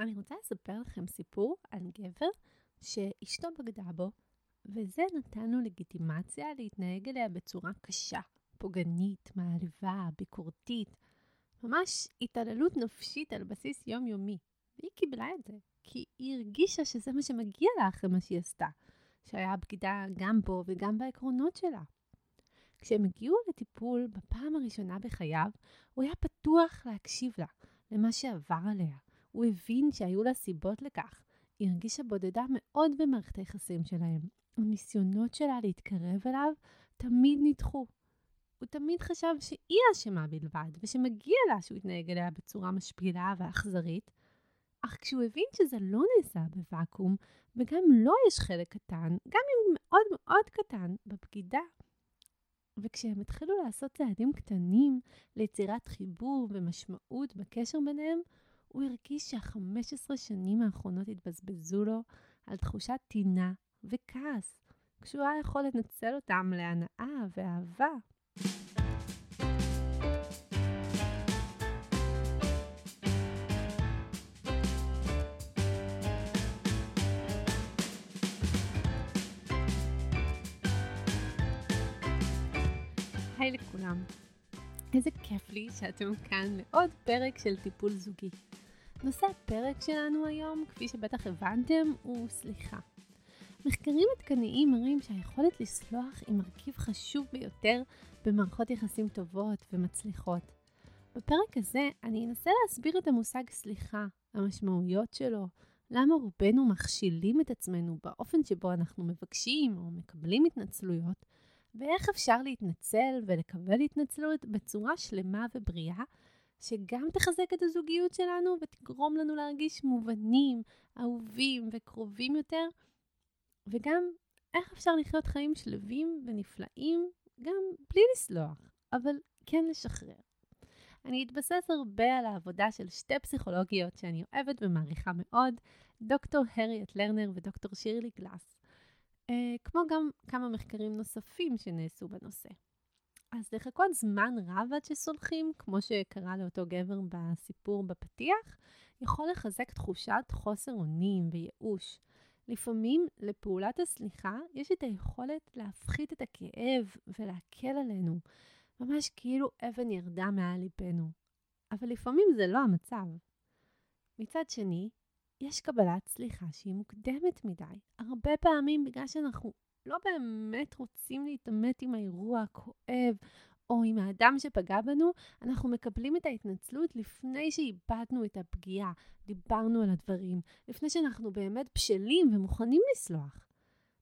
אני רוצה לספר לכם סיפור על גבר שאשתו בגדה בו, וזה נתן לו לגיטימציה להתנהג אליה בצורה קשה, פוגענית, מעליבה, ביקורתית, ממש התעללות נפשית על בסיס יומיומי. והיא קיבלה את זה, כי היא הרגישה שזה מה שמגיע לה אחרי מה שהיא עשתה, שהיה בגידה גם בו וגם בעקרונות שלה. כשהם הגיעו לטיפול בפעם הראשונה בחייו, הוא היה פתוח להקשיב לה, למה שעבר עליה. הוא הבין שהיו לה סיבות לכך. היא הרגישה בודדה מאוד במערכת היחסים שלהם. הניסיונות שלה להתקרב אליו תמיד נדחו. הוא תמיד חשב שהיא אשמה בלבד, ושמגיע לה שהוא יתנהג אליה בצורה משפילה ואכזרית, אך כשהוא הבין שזה לא נעשה בוואקום, וגם לו יש חלק קטן, גם אם מאוד מאוד קטן, בבגידה, וכשהם התחילו לעשות צעדים קטנים ליצירת חיבור ומשמעות בקשר ביניהם, הוא הרגיש שה-15 שנים האחרונות התבזבזו לו על תחושת טינה וכעס, כשהוא היה יכול לנצל אותם להנאה ואהבה. היי לכולם. איזה כיף לי שאתם כאן לעוד פרק של טיפול זוגי. נושא הפרק שלנו היום, כפי שבטח הבנתם, הוא סליחה. מחקרים עדכניים מראים שהיכולת לסלוח היא מרכיב חשוב ביותר במערכות יחסים טובות ומצליחות. בפרק הזה אני אנסה להסביר את המושג סליחה, המשמעויות שלו, למה רובנו מכשילים את עצמנו באופן שבו אנחנו מבקשים או מקבלים התנצלויות, ואיך אפשר להתנצל ולקבל התנצלות בצורה שלמה ובריאה, שגם תחזק את הזוגיות שלנו ותגרום לנו להרגיש מובנים, אהובים וקרובים יותר, וגם איך אפשר לחיות חיים שלווים ונפלאים גם בלי לסלוח, אבל כן לשחרר. אני אתבסס הרבה על העבודה של שתי פסיכולוגיות שאני אוהבת ומעריכה מאוד, דוקטור הריאט לרנר ודוקטור שירלי גלאס. אה, כמו גם כמה מחקרים נוספים שנעשו בנושא. אז לחכות זמן רב עד שסולחים, כמו שקרה לאותו גבר בסיפור בפתיח, יכול לחזק תחושת חוסר אונים וייאוש. לפעמים לפעולת הסליחה יש את היכולת להפחית את הכאב ולהקל עלינו, ממש כאילו אבן ירדה מעל ליבנו. אבל לפעמים זה לא המצב. מצד שני, יש קבלת סליחה שהיא מוקדמת מדי. הרבה פעמים בגלל שאנחנו לא באמת רוצים להתעמת עם האירוע הכואב או עם האדם שפגע בנו, אנחנו מקבלים את ההתנצלות לפני שאיבדנו את הפגיעה, דיברנו על הדברים, לפני שאנחנו באמת בשלים ומוכנים לסלוח.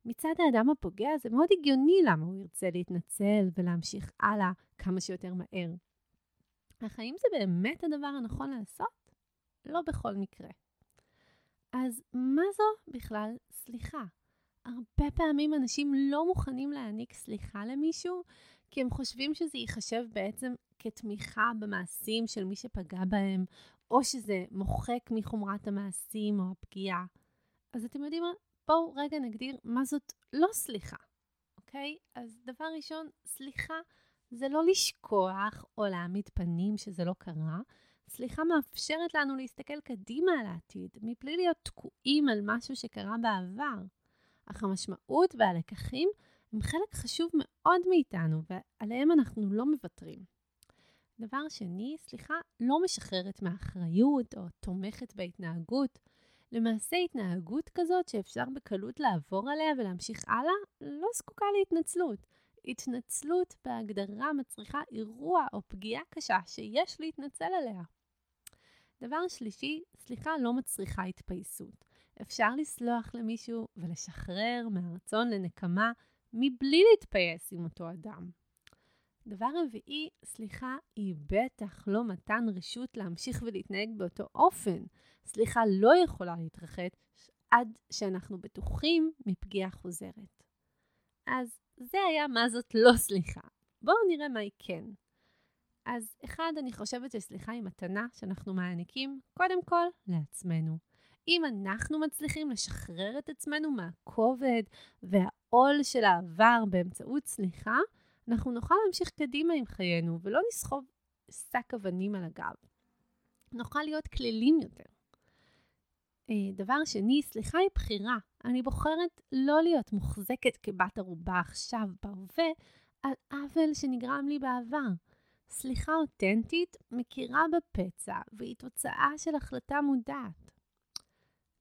מצד האדם הפוגע זה מאוד הגיוני למה הוא ירצה להתנצל ולהמשיך הלאה כמה שיותר מהר. אך האם זה באמת הדבר הנכון לעשות? לא בכל מקרה. אז מה זו בכלל סליחה? הרבה פעמים אנשים לא מוכנים להעניק סליחה למישהו, כי הם חושבים שזה ייחשב בעצם כתמיכה במעשים של מי שפגע בהם, או שזה מוחק מחומרת המעשים או הפגיעה. אז אתם יודעים מה? בואו רגע נגדיר מה זאת לא סליחה, אוקיי? אז דבר ראשון, סליחה זה לא לשכוח או להעמיד פנים שזה לא קרה, סליחה מאפשרת לנו להסתכל קדימה על העתיד, מבלי להיות תקועים על משהו שקרה בעבר. אך המשמעות והלקחים הם חלק חשוב מאוד מאיתנו, ועליהם אנחנו לא מוותרים. דבר שני, סליחה לא משחררת מאחריות או תומכת בהתנהגות. למעשה התנהגות כזאת שאפשר בקלות לעבור עליה ולהמשיך הלאה, לא זקוקה להתנצלות. התנצלות בהגדרה מצריכה אירוע או פגיעה קשה שיש להתנצל עליה. דבר שלישי, סליחה לא מצריכה התפייסות. אפשר לסלוח למישהו ולשחרר מהרצון לנקמה מבלי להתפייס עם אותו אדם. דבר רביעי, סליחה היא בטח לא מתן רשות להמשיך ולהתנהג באותו אופן. סליחה לא יכולה להתרחש עד שאנחנו בטוחים מפגיעה חוזרת. אז זה היה מה זאת לא סליחה. בואו נראה מה היא כן. אז אחד, אני חושבת שסליחה היא מתנה שאנחנו מעניקים קודם כל לעצמנו. אם אנחנו מצליחים לשחרר את עצמנו מהכובד והעול של העבר באמצעות סליחה, אנחנו נוכל להמשיך קדימה עם חיינו ולא נסחוב שק אבנים על הגב. נוכל להיות כלילים יותר. דבר שני, סליחה היא בחירה. אני בוחרת לא להיות מוחזקת כבת ערובה עכשיו בהווה, על עוול שנגרם לי בעבר. סליחה אותנטית מכירה בפצע, והיא תוצאה של החלטה מודעת.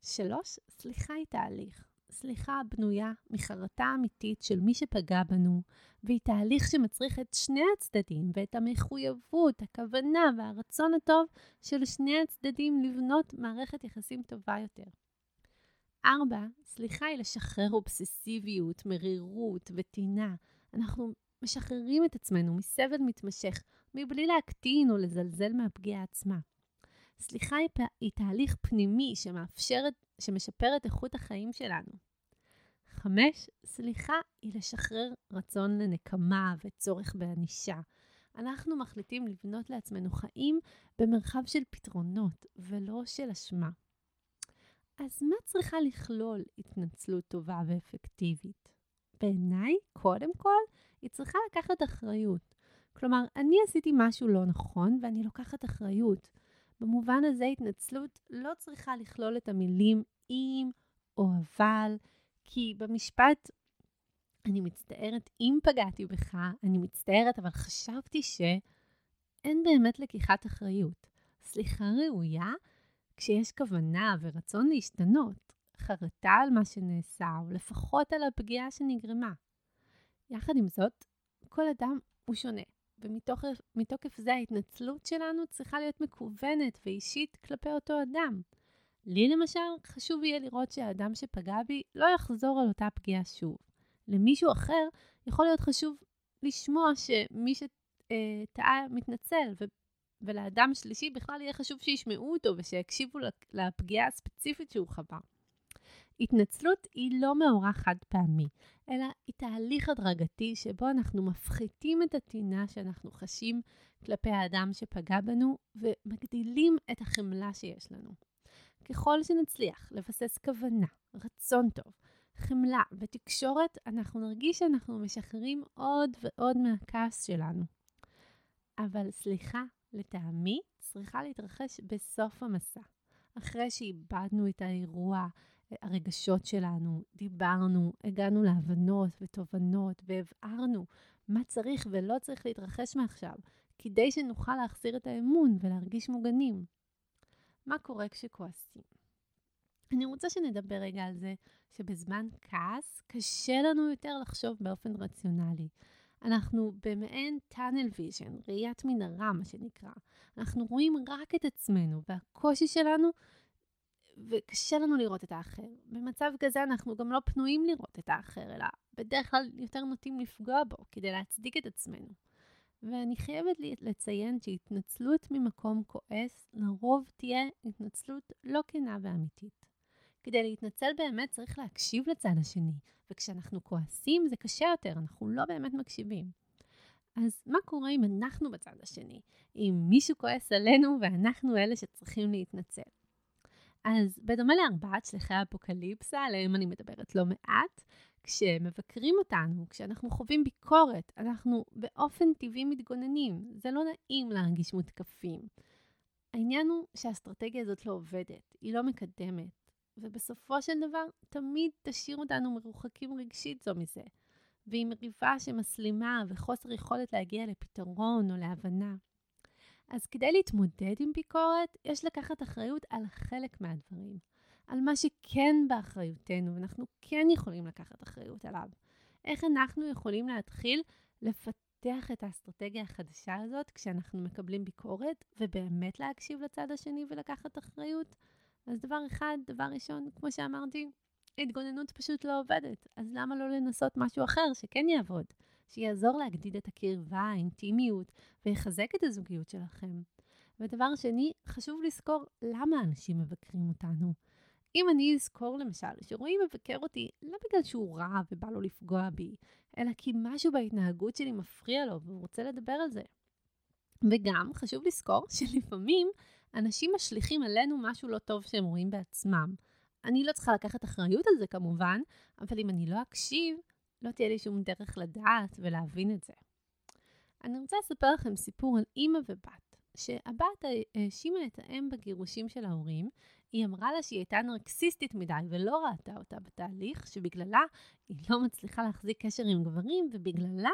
שלוש, סליחה היא תהליך. סליחה בנויה מחרטה אמיתית של מי שפגע בנו, והיא תהליך שמצריך את שני הצדדים ואת המחויבות, הכוונה והרצון הטוב של שני הצדדים לבנות מערכת יחסים טובה יותר. ארבע, סליחה היא לשחרר אובססיביות, מרירות וטינה. אנחנו משחררים את עצמנו מסבל מתמשך, מבלי להקטין או לזלזל מהפגיעה עצמה. סליחה היא, היא תהליך פנימי שמאפשרת, שמשפר את איכות החיים שלנו. חמש, סליחה היא לשחרר רצון לנקמה וצורך בענישה. אנחנו מחליטים לבנות לעצמנו חיים במרחב של פתרונות ולא של אשמה. אז מה צריכה לכלול התנצלות טובה ואפקטיבית? בעיניי, קודם כל, היא צריכה לקחת אחריות. כלומר, אני עשיתי משהו לא נכון ואני לוקחת אחריות. במובן הזה התנצלות לא צריכה לכלול את המילים אם או אבל, כי במשפט אני מצטערת אם פגעתי בך, אני מצטערת, אבל חשבתי שאין באמת לקיחת אחריות. סליחה ראויה כשיש כוונה ורצון להשתנות, חרטה על מה שנעשה, או לפחות על הפגיעה שנגרמה. יחד עם זאת, כל אדם הוא שונה, ומתוקף זה ההתנצלות שלנו צריכה להיות מקוונת ואישית כלפי אותו אדם. לי למשל, חשוב יהיה לראות שהאדם שפגע בי לא יחזור על אותה פגיעה שוב. למישהו אחר יכול להיות חשוב לשמוע שמי שטעה מתנצל, ו- ולאדם שלישי בכלל יהיה חשוב שישמעו אותו ושיקשיבו לפגיעה הספציפית שהוא חווה. התנצלות היא לא מאורע חד פעמי, אלא היא תהליך הדרגתי שבו אנחנו מפחיתים את הטינה שאנחנו חשים כלפי האדם שפגע בנו ומגדילים את החמלה שיש לנו. ככל שנצליח לבסס כוונה, רצון טוב, חמלה ותקשורת, אנחנו נרגיש שאנחנו משחררים עוד ועוד מהכעס שלנו. אבל סליחה, לטעמי, צריכה להתרחש בסוף המסע. אחרי שאיבדנו את האירוע, הרגשות שלנו, דיברנו, הגענו להבנות ותובנות והבהרנו מה צריך ולא צריך להתרחש מעכשיו, כדי שנוכל להחזיר את האמון ולהרגיש מוגנים. מה קורה כשכועסים? אני רוצה שנדבר רגע על זה שבזמן כעס קשה לנו יותר לחשוב באופן רציונלי. אנחנו במעין tunnel vision, ראיית מנהרה מה שנקרא. אנחנו רואים רק את עצמנו, והקושי שלנו וקשה לנו לראות את האחר. במצב כזה אנחנו גם לא פנויים לראות את האחר, אלא בדרך כלל יותר נוטים לפגוע בו כדי להצדיק את עצמנו. ואני חייבת לציין שהתנצלות ממקום כועס לרוב תהיה התנצלות לא כנה ואמיתית. כדי להתנצל באמת צריך להקשיב לצד השני, וכשאנחנו כועסים זה קשה יותר, אנחנו לא באמת מקשיבים. אז מה קורה אם אנחנו בצד השני? אם מישהו כועס עלינו ואנחנו אלה שצריכים להתנצל? אז בדומה לארבעת שליחי האפוקליפסה, עליהם אני מדברת לא מעט, כשמבקרים אותנו, כשאנחנו חווים ביקורת, אנחנו באופן טבעי מתגוננים. זה לא נעים להרגיש מותקפים. העניין הוא שהאסטרטגיה הזאת לא עובדת, היא לא מקדמת, ובסופו של דבר תמיד תשאיר אותנו מרוחקים רגשית זו מזה, ועם מריבה שמסלימה וחוסר יכולת להגיע לפתרון או להבנה. אז כדי להתמודד עם ביקורת, יש לקחת אחריות על חלק מהדברים, על מה שכן באחריותנו, ואנחנו כן יכולים לקחת אחריות עליו. איך אנחנו יכולים להתחיל לפתח את האסטרטגיה החדשה הזאת כשאנחנו מקבלים ביקורת, ובאמת להקשיב לצד השני ולקחת אחריות? אז דבר אחד, דבר ראשון, כמו שאמרתי, התגוננות פשוט לא עובדת, אז למה לא לנסות משהו אחר שכן יעבוד? שיעזור להגדיד את הקרבה, האינטימיות, ויחזק את הזוגיות שלכם. ודבר שני, חשוב לזכור למה אנשים מבקרים אותנו. אם אני אזכור למשל שרועי מבקר אותי לא בגלל שהוא רע ובא לו לפגוע בי, אלא כי משהו בהתנהגות שלי מפריע לו והוא רוצה לדבר על זה. וגם חשוב לזכור שלפעמים אנשים משליכים עלינו משהו לא טוב שהם רואים בעצמם. אני לא צריכה לקחת אחריות על זה כמובן, אבל אם אני לא אקשיב, לא תהיה לי שום דרך לדעת ולהבין את זה. אני רוצה לספר לכם סיפור על אימא ובת, שהבת האשימה את האם בגירושים של ההורים. היא אמרה לה שהיא הייתה נרקסיסטית מדי ולא ראתה אותה בתהליך, שבגללה היא לא מצליחה להחזיק קשר עם גברים, ובגללה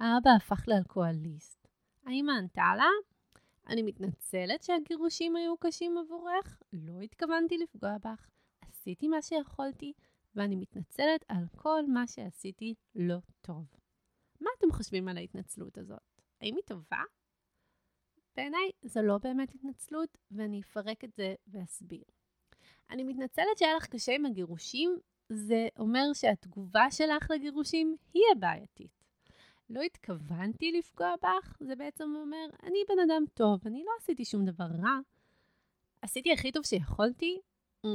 האבא הפך לאלכוהוליסט. האמא ענתה לה, אני מתנצלת שהגירושים היו קשים עבורך, לא התכוונתי לפגוע בך, עשיתי מה שיכולתי, ואני מתנצלת על כל מה שעשיתי לא טוב. מה אתם חושבים על ההתנצלות הזאת? האם היא טובה? בעיניי זו לא באמת התנצלות, ואני אפרק את זה ואסביר. אני מתנצלת שהיה לך קשה עם הגירושים, זה אומר שהתגובה שלך לגירושים היא הבעייתית. לא התכוונתי לפגוע בך, זה בעצם אומר, אני בן אדם טוב, אני לא עשיתי שום דבר רע. עשיתי הכי טוב שיכולתי? Mm,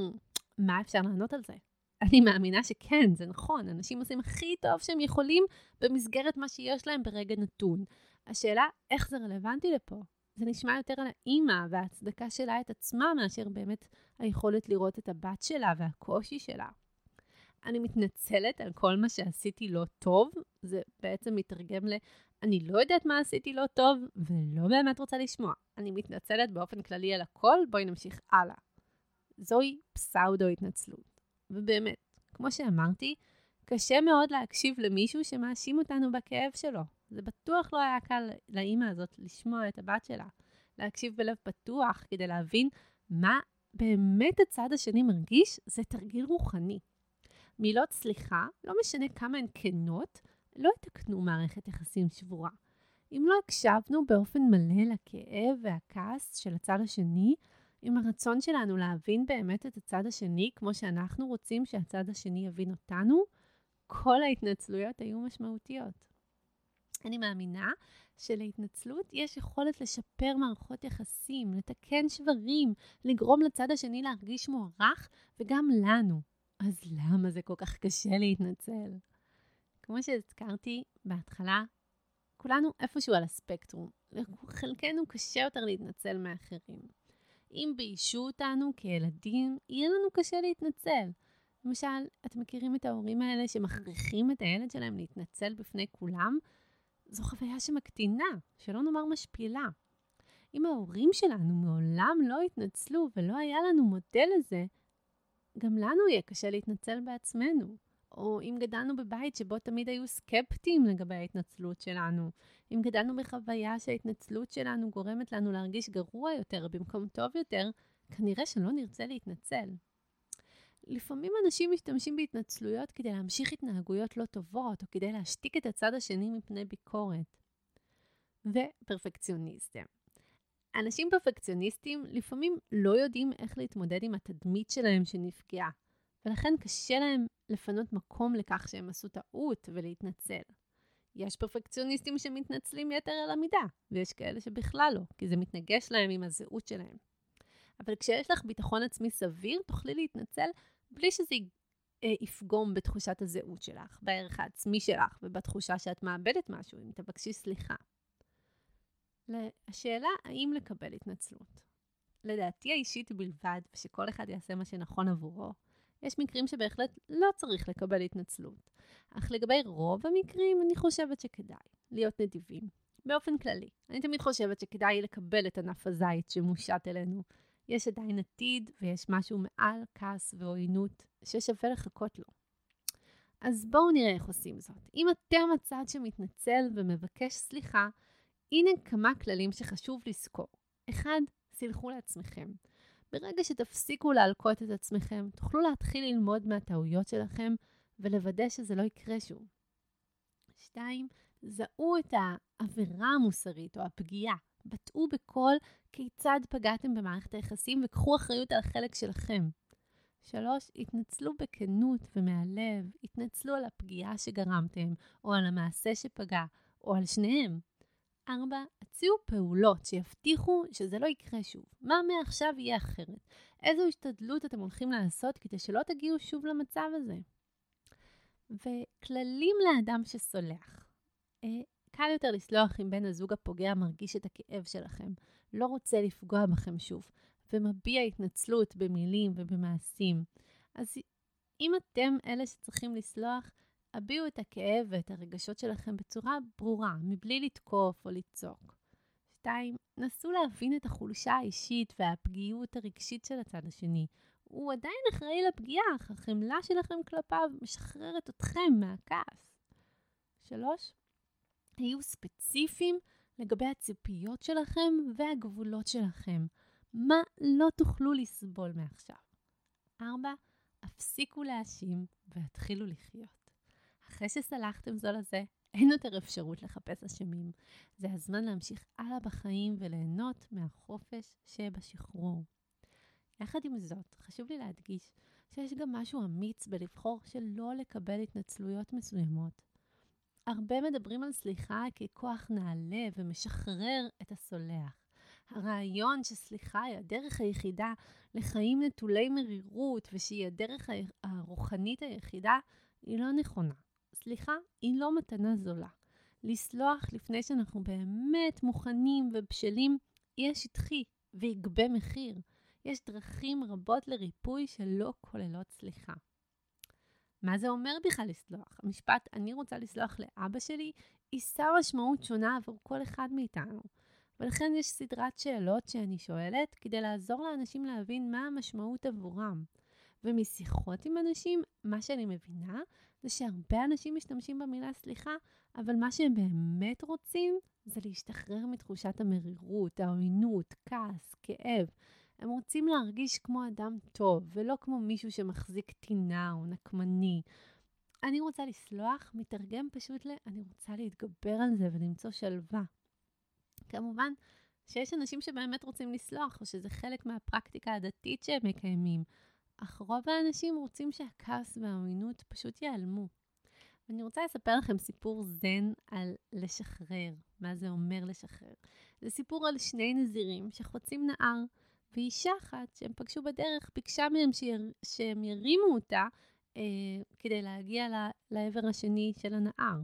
מה אפשר לענות על זה? אני מאמינה שכן, זה נכון, אנשים עושים הכי טוב שהם יכולים במסגרת מה שיש להם ברגע נתון. השאלה, איך זה רלוונטי לפה? זה נשמע יותר על האימא וההצדקה שלה את עצמה, מאשר באמת היכולת לראות את הבת שלה והקושי שלה. אני מתנצלת על כל מה שעשיתי לא טוב, זה בעצם מתרגם ל... אני לא יודעת מה עשיתי לא טוב, ולא באמת רוצה לשמוע. אני מתנצלת באופן כללי על הכל, בואי נמשיך הלאה. זוהי פסאודו-התנצלות. ובאמת, כמו שאמרתי, קשה מאוד להקשיב למישהו שמאשים אותנו בכאב שלו. זה בטוח לא היה קל לאימא הזאת לשמוע את הבת שלה, להקשיב בלב פתוח כדי להבין מה באמת הצד השני מרגיש, זה תרגיל רוחני. מילות סליחה, לא משנה כמה הן כנות, לא יתקנו מערכת יחסים שבורה. אם לא הקשבנו באופן מלא לכאב והכעס של הצד השני, עם הרצון שלנו להבין באמת את הצד השני, כמו שאנחנו רוצים שהצד השני יבין אותנו, כל ההתנצלויות היו משמעותיות. אני מאמינה שלהתנצלות יש יכולת לשפר מערכות יחסים, לתקן שברים, לגרום לצד השני להרגיש מוערך, וגם לנו. אז למה זה כל כך קשה להתנצל? כמו שהזכרתי בהתחלה, כולנו איפשהו על הספקטרום. לחלקנו קשה יותר להתנצל מאחרים. אם ביישו אותנו כילדים, יהיה לנו קשה להתנצל. למשל, אתם מכירים את ההורים האלה שמכריחים את הילד שלהם להתנצל בפני כולם? זו חוויה שמקטינה, שלא נאמר משפילה. אם ההורים שלנו מעולם לא התנצלו ולא היה לנו מודל לזה, גם לנו יהיה קשה להתנצל בעצמנו. או אם גדלנו בבית שבו תמיד היו סקפטיים לגבי ההתנצלות שלנו, אם גדלנו בחוויה שההתנצלות שלנו גורמת לנו להרגיש גרוע יותר במקום טוב יותר, כנראה שלא נרצה להתנצל. לפעמים אנשים משתמשים בהתנצלויות כדי להמשיך התנהגויות לא טובות, או כדי להשתיק את הצד השני מפני ביקורת. ופרפקציוניזם. אנשים פרפקציוניסטים לפעמים לא יודעים איך להתמודד עם התדמית שלהם שנפגעה, ולכן קשה להם לפנות מקום לכך שהם עשו טעות ולהתנצל. יש פרפקציוניסטים שמתנצלים יתר על המידה, ויש כאלה שבכלל לא, כי זה מתנגש להם עם הזהות שלהם. אבל כשיש לך ביטחון עצמי סביר, תוכלי להתנצל בלי שזה אה, יפגום בתחושת הזהות שלך, בערך העצמי שלך ובתחושה שאת מאבדת משהו, אם תבקשי סליחה. השאלה האם לקבל התנצלות. לדעתי האישית בלבד, ושכל אחד יעשה מה שנכון עבורו, יש מקרים שבהחלט לא צריך לקבל התנצלות. אך לגבי רוב המקרים, אני חושבת שכדאי להיות נדיבים. באופן כללי, אני תמיד חושבת שכדאי לקבל את ענף הזית שמושת אלינו. יש עדיין עתיד ויש משהו מעל כעס ועוינות ששווה לחכות לו. אז בואו נראה איך עושים זאת. אם אתם הצד שמתנצל ומבקש סליחה, הנה כמה כללים שחשוב לזכור. אחד, סלחו לעצמכם. ברגע שתפסיקו להלקות את עצמכם, תוכלו להתחיל ללמוד מהטעויות שלכם ולוודא שזה לא יקרה שוב. שתיים, זהו את העבירה המוסרית או הפגיעה. בטאו בקול כיצד פגעתם במערכת היחסים וקחו אחריות על החלק שלכם. שלוש, התנצלו בכנות ומהלב, התנצלו על הפגיעה שגרמתם, או על המעשה שפגע, או על שניהם. ארבע, הציעו פעולות שיבטיחו שזה לא יקרה שוב. מה מעכשיו יהיה אחרת? איזו השתדלות אתם הולכים לעשות כדי שלא תגיעו שוב למצב הזה? וכללים לאדם שסולח. אה, קל יותר לסלוח אם בן הזוג הפוגע מרגיש את הכאב שלכם, לא רוצה לפגוע בכם שוב, ומביע התנצלות במילים ובמעשים. אז אם אתם אלה שצריכים לסלוח, הביעו את הכאב ואת הרגשות שלכם בצורה ברורה, מבלי לתקוף או לצעוק. שתיים, נסו להבין את החולשה האישית והפגיעות הרגשית של הצד השני. הוא עדיין אחראי לפגיעה, אך החמלה שלכם כלפיו משחררת אתכם מהכעס. שלוש, היו ספציפיים לגבי הציפיות שלכם והגבולות שלכם. מה לא תוכלו לסבול מעכשיו. ארבע, הפסיקו להאשים והתחילו לחיות. אחרי שסלחתם זו לזה, אין יותר אפשרות לחפש אשמים. זה הזמן להמשיך הלאה בחיים וליהנות מהחופש שבשחרור. יחד עם זאת, חשוב לי להדגיש שיש גם משהו אמיץ בלבחור שלא לקבל התנצלויות מסוימות. הרבה מדברים על סליחה ככוח נעלה ומשחרר את הסולח. הרעיון שסליחה היא הדרך היחידה לחיים נטולי מרירות ושהיא הדרך הרוחנית היחידה, היא לא נכונה. סליחה היא לא מתנה זולה. לסלוח לפני שאנחנו באמת מוכנים ובשלים יהיה שטחי ויגבה מחיר. יש דרכים רבות לריפוי שלא כוללות סליחה. מה זה אומר בכלל לסלוח? המשפט "אני רוצה לסלוח לאבא שלי" יישא משמעות שונה עבור כל אחד מאיתנו. ולכן יש סדרת שאלות שאני שואלת כדי לעזור לאנשים להבין מה המשמעות עבורם. ומשיחות עם אנשים, מה שאני מבינה זה שהרבה אנשים משתמשים במילה סליחה, אבל מה שהם באמת רוצים זה להשתחרר מתחושת המרירות, העוינות, כעס, כאב. הם רוצים להרגיש כמו אדם טוב, ולא כמו מישהו שמחזיק טינה או נקמני. אני רוצה לסלוח, מתרגם פשוט ל... אני רוצה להתגבר על זה ולמצוא שלווה. כמובן שיש אנשים שבאמת רוצים לסלוח, או שזה חלק מהפרקטיקה הדתית שהם מקיימים, אך רוב האנשים רוצים שהכעס והעוינות פשוט ייעלמו. ואני רוצה לספר לכם סיפור זן על לשחרר, מה זה אומר לשחרר. זה סיפור על שני נזירים שחוצים נהר, ואישה אחת שהם פגשו בדרך ביקשה מהם שיר, שהם ירימו אותה אה, כדי להגיע לעבר השני של הנהר.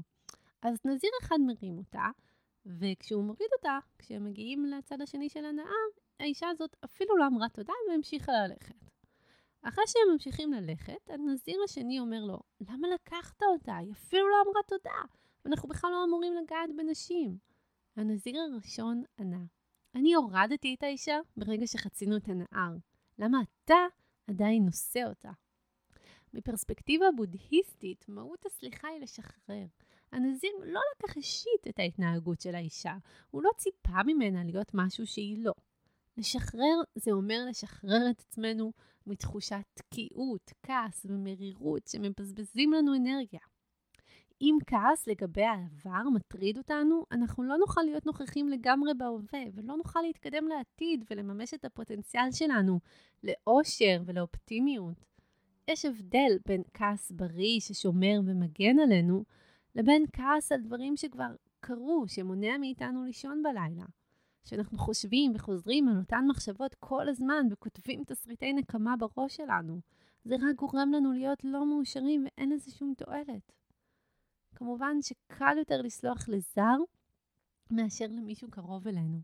אז נזיר אחד מרים אותה, וכשהוא מוריד אותה, כשהם מגיעים לצד השני של הנהר, האישה הזאת אפילו לא אמרה תודה והמשיכה ללכת. אחרי שהם ממשיכים ללכת, הנזיר השני אומר לו, למה לקחת אותה? היא אפילו לא אמרה תודה, ואנחנו בכלל לא אמורים לגעת בנשים. הנזיר הראשון ענה, אני הורדתי את האישה ברגע שחצינו את הנהר. למה אתה עדיין נושא אותה? מפרספקטיבה בודהיסטית, מהות הסליחה היא לשחרר. הנזיר לא לקח אישית את ההתנהגות של האישה, הוא לא ציפה ממנה להיות משהו שהיא לא. לשחרר זה אומר לשחרר את עצמנו מתחושת תקיעות, כעס ומרירות שמבזבזים לנו אנרגיה. אם כעס לגבי העבר מטריד אותנו, אנחנו לא נוכל להיות נוכחים לגמרי בהווה, ולא נוכל להתקדם לעתיד ולממש את הפוטנציאל שלנו לאושר ולאופטימיות. יש הבדל בין כעס בריא ששומר ומגן עלינו, לבין כעס על דברים שכבר קרו, שמונע מאיתנו לישון בלילה. שאנחנו חושבים וחוזרים על אותן מחשבות כל הזמן וכותבים תסריטי נקמה בראש שלנו. זה רק גורם לנו להיות לא מאושרים ואין לזה שום תועלת. כמובן שקל יותר לסלוח לזר מאשר למישהו קרוב אלינו.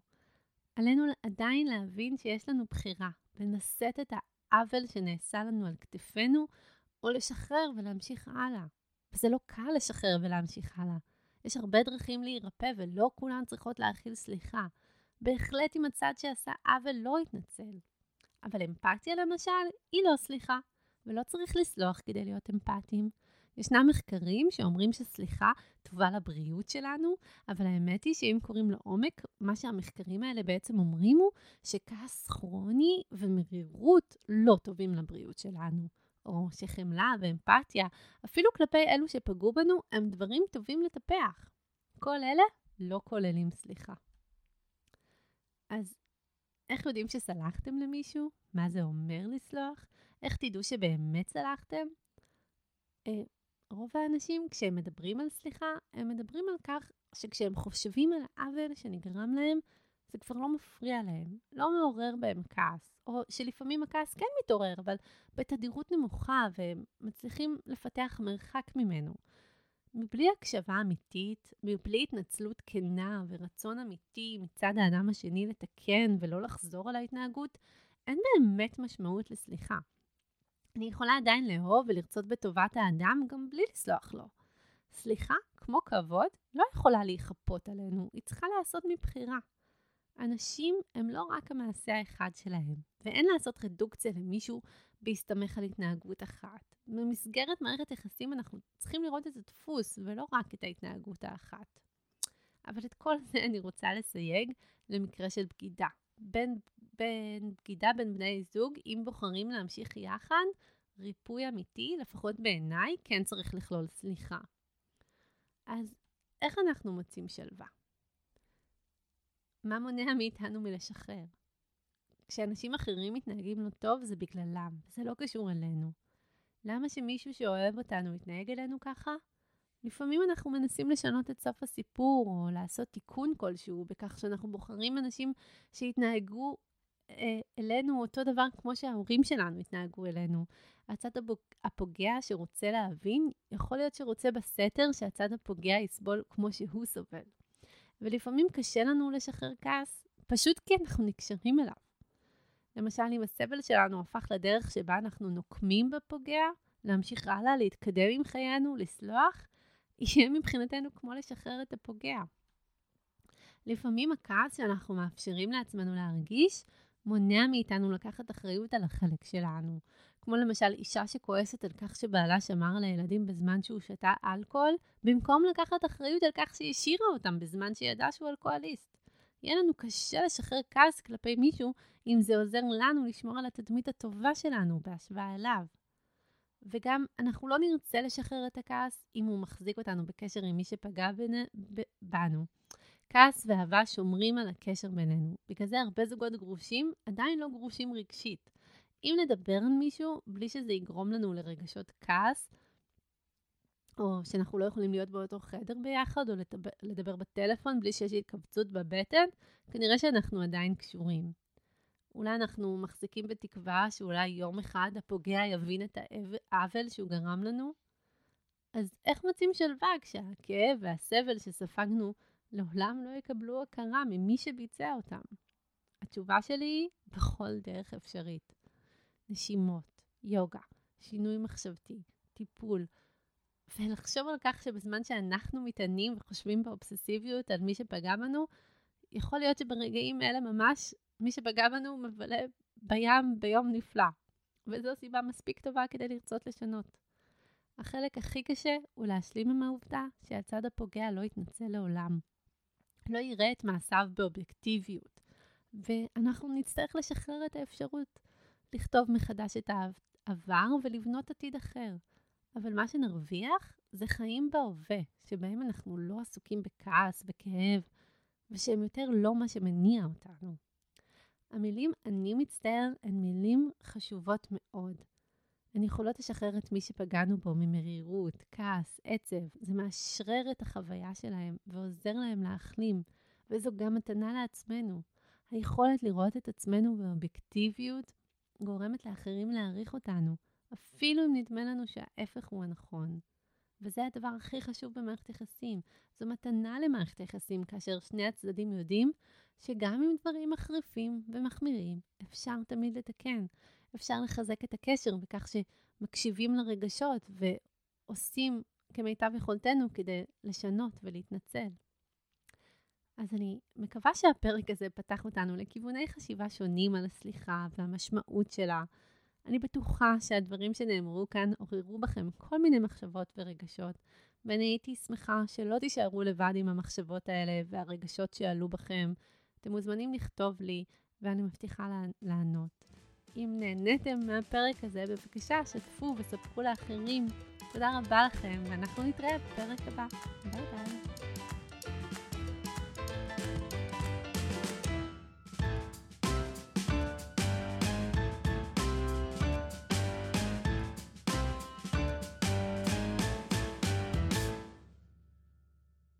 עלינו עדיין להבין שיש לנו בחירה, לנסות את העוול שנעשה לנו על כתפינו, או לשחרר ולהמשיך הלאה. וזה לא קל לשחרר ולהמשיך הלאה. יש הרבה דרכים להירפא ולא כולן צריכות להכיל סליחה. בהחלט אם הצד שעשה עוול לא יתנצל. אבל אמפתיה למשל, היא לא סליחה, ולא צריך לסלוח כדי להיות אמפתיים. ישנם מחקרים שאומרים שסליחה טובה לבריאות שלנו, אבל האמת היא שאם קוראים לעומק, מה שהמחקרים האלה בעצם אומרים הוא שכעס כרוני ומרירות לא טובים לבריאות שלנו. או שחמלה ואמפתיה, אפילו כלפי אלו שפגעו בנו, הם דברים טובים לטפח. כל אלה לא כוללים סליחה. אז איך יודעים שסלחתם למישהו? מה זה אומר לסלוח? איך תדעו שבאמת סלחתם? אה, רוב האנשים, כשהם מדברים על סליחה, הם מדברים על כך שכשהם חושבים על העוול שנגרם להם, זה כבר לא מפריע להם, לא מעורר בהם כעס, או שלפעמים הכעס כן מתעורר, אבל בתדירות נמוכה, והם מצליחים לפתח מרחק ממנו. מבלי הקשבה אמיתית, מבלי התנצלות כנה ורצון אמיתי מצד האדם השני לתקן ולא לחזור על ההתנהגות, אין באמת משמעות לסליחה. אני יכולה עדיין לאהוב ולרצות בטובת האדם גם בלי לסלוח לו. סליחה, כמו כבוד, לא יכולה להיכפות עלינו, היא צריכה להיעשות מבחירה. אנשים הם לא רק המעשה האחד שלהם, ואין לעשות רדוקציה למישהו בהסתמך על התנהגות אחת. במסגרת מערכת יחסים אנחנו צריכים לראות את הדפוס ולא רק את ההתנהגות האחת. אבל את כל זה אני רוצה לסייג למקרה של בגידה. בין, בין בגידה בין בני זוג, אם בוחרים להמשיך יחד, ריפוי אמיתי, לפחות בעיניי, כן צריך לכלול סליחה. אז איך אנחנו מוצאים שלווה? מה מונע מאיתנו מלשחרר? כשאנשים אחרים מתנהגים לא טוב, זה בגללם, זה לא קשור אלינו. למה שמישהו שאוהב אותנו יתנהג אלינו ככה? לפעמים אנחנו מנסים לשנות את סוף הסיפור, או לעשות תיקון כלשהו, בכך שאנחנו בוחרים אנשים שיתנהגו אה, אלינו אותו דבר כמו שההורים שלנו התנהגו אלינו. הצד הפוגע שרוצה להבין, יכול להיות שרוצה בסתר שהצד הפוגע יסבול כמו שהוא סובל. ולפעמים קשה לנו לשחרר כעס, פשוט כי אנחנו נקשרים אליו. למשל, אם הסבל שלנו הפך לדרך שבה אנחנו נוקמים בפוגע, להמשיך הלאה, להתקדם עם חיינו, לסלוח, יהיה מבחינתנו כמו לשחרר את הפוגע. לפעמים הכעס שאנחנו מאפשרים לעצמנו להרגיש, מונע מאיתנו לקחת אחריות על החלק שלנו. כמו למשל אישה שכועסת על כך שבעלה שמר על הילדים בזמן שהוא שתה אלכוהול, במקום לקחת אחריות על כך שהיא השאירה אותם בזמן שידע שהוא אלכוהוליסט. יהיה לנו קשה לשחרר כעס כלפי מישהו אם זה עוזר לנו לשמור על התדמית הטובה שלנו בהשוואה אליו. וגם אנחנו לא נרצה לשחרר את הכעס אם הוא מחזיק אותנו בקשר עם מי שפגע בנו. כעס ואהבה שומרים על הקשר בינינו. בגלל זה הרבה זוגות גרושים עדיין לא גרושים רגשית. אם נדבר על מישהו בלי שזה יגרום לנו לרגשות כעס, או שאנחנו לא יכולים להיות באותו חדר ביחד, או לדבר, לדבר בטלפון בלי שיש התכווצות בבטן, כנראה שאנחנו עדיין קשורים. אולי אנחנו מחזיקים בתקווה שאולי יום אחד הפוגע יבין את העוול שהוא גרם לנו. אז איך מוצאים שלווה כשהכאב והסבל שספגנו לעולם לא יקבלו הכרה ממי שביצע אותם? התשובה שלי היא בכל דרך אפשרית. נשימות, יוגה, שינוי מחשבתי, טיפול, ולחשוב על כך שבזמן שאנחנו מתענים וחושבים באובססיביות על מי שפגע בנו, יכול להיות שברגעים אלה ממש מי שפגע בנו מבלה בים ביום נפלא, וזו סיבה מספיק טובה כדי לרצות לשנות. החלק הכי קשה הוא להשלים עם העובדה שהצד הפוגע לא יתנצל לעולם. לא יראה את מעשיו באובייקטיביות, ואנחנו נצטרך לשחרר את האפשרות לכתוב מחדש את העבר ולבנות עתיד אחר. אבל מה שנרוויח זה חיים בהווה, שבהם אנחנו לא עסוקים בכעס, בכאב, ושהם יותר לא מה שמניע אותנו. המילים אני מצטער הן מילים חשובות מאוד. הן יכולות לשחרר את מי שפגענו בו ממרירות, כעס, עצב. זה מאשרר את החוויה שלהם ועוזר להם להחלים, וזו גם מתנה לעצמנו. היכולת לראות את עצמנו באובייקטיביות גורמת לאחרים להעריך אותנו, אפילו אם נדמה לנו שההפך הוא הנכון. וזה הדבר הכי חשוב במערכת יחסים. זו מתנה למערכת יחסים, כאשר שני הצדדים יודעים שגם עם דברים מחריפים ומחמירים, אפשר תמיד לתקן. אפשר לחזק את הקשר בכך שמקשיבים לרגשות ועושים כמיטב יכולתנו כדי לשנות ולהתנצל. אז אני מקווה שהפרק הזה פתח אותנו לכיווני חשיבה שונים על הסליחה והמשמעות שלה. אני בטוחה שהדברים שנאמרו כאן עוררו בכם כל מיני מחשבות ורגשות, ואני הייתי שמחה שלא תישארו לבד עם המחשבות האלה והרגשות שעלו בכם. אתם מוזמנים לכתוב לי, ואני מבטיחה לענות. אם נהניתם מהפרק הזה, בבקשה, שתפו וספרו לאחרים. תודה רבה לכם, ואנחנו נתראה בפרק הבא. ביי ביי.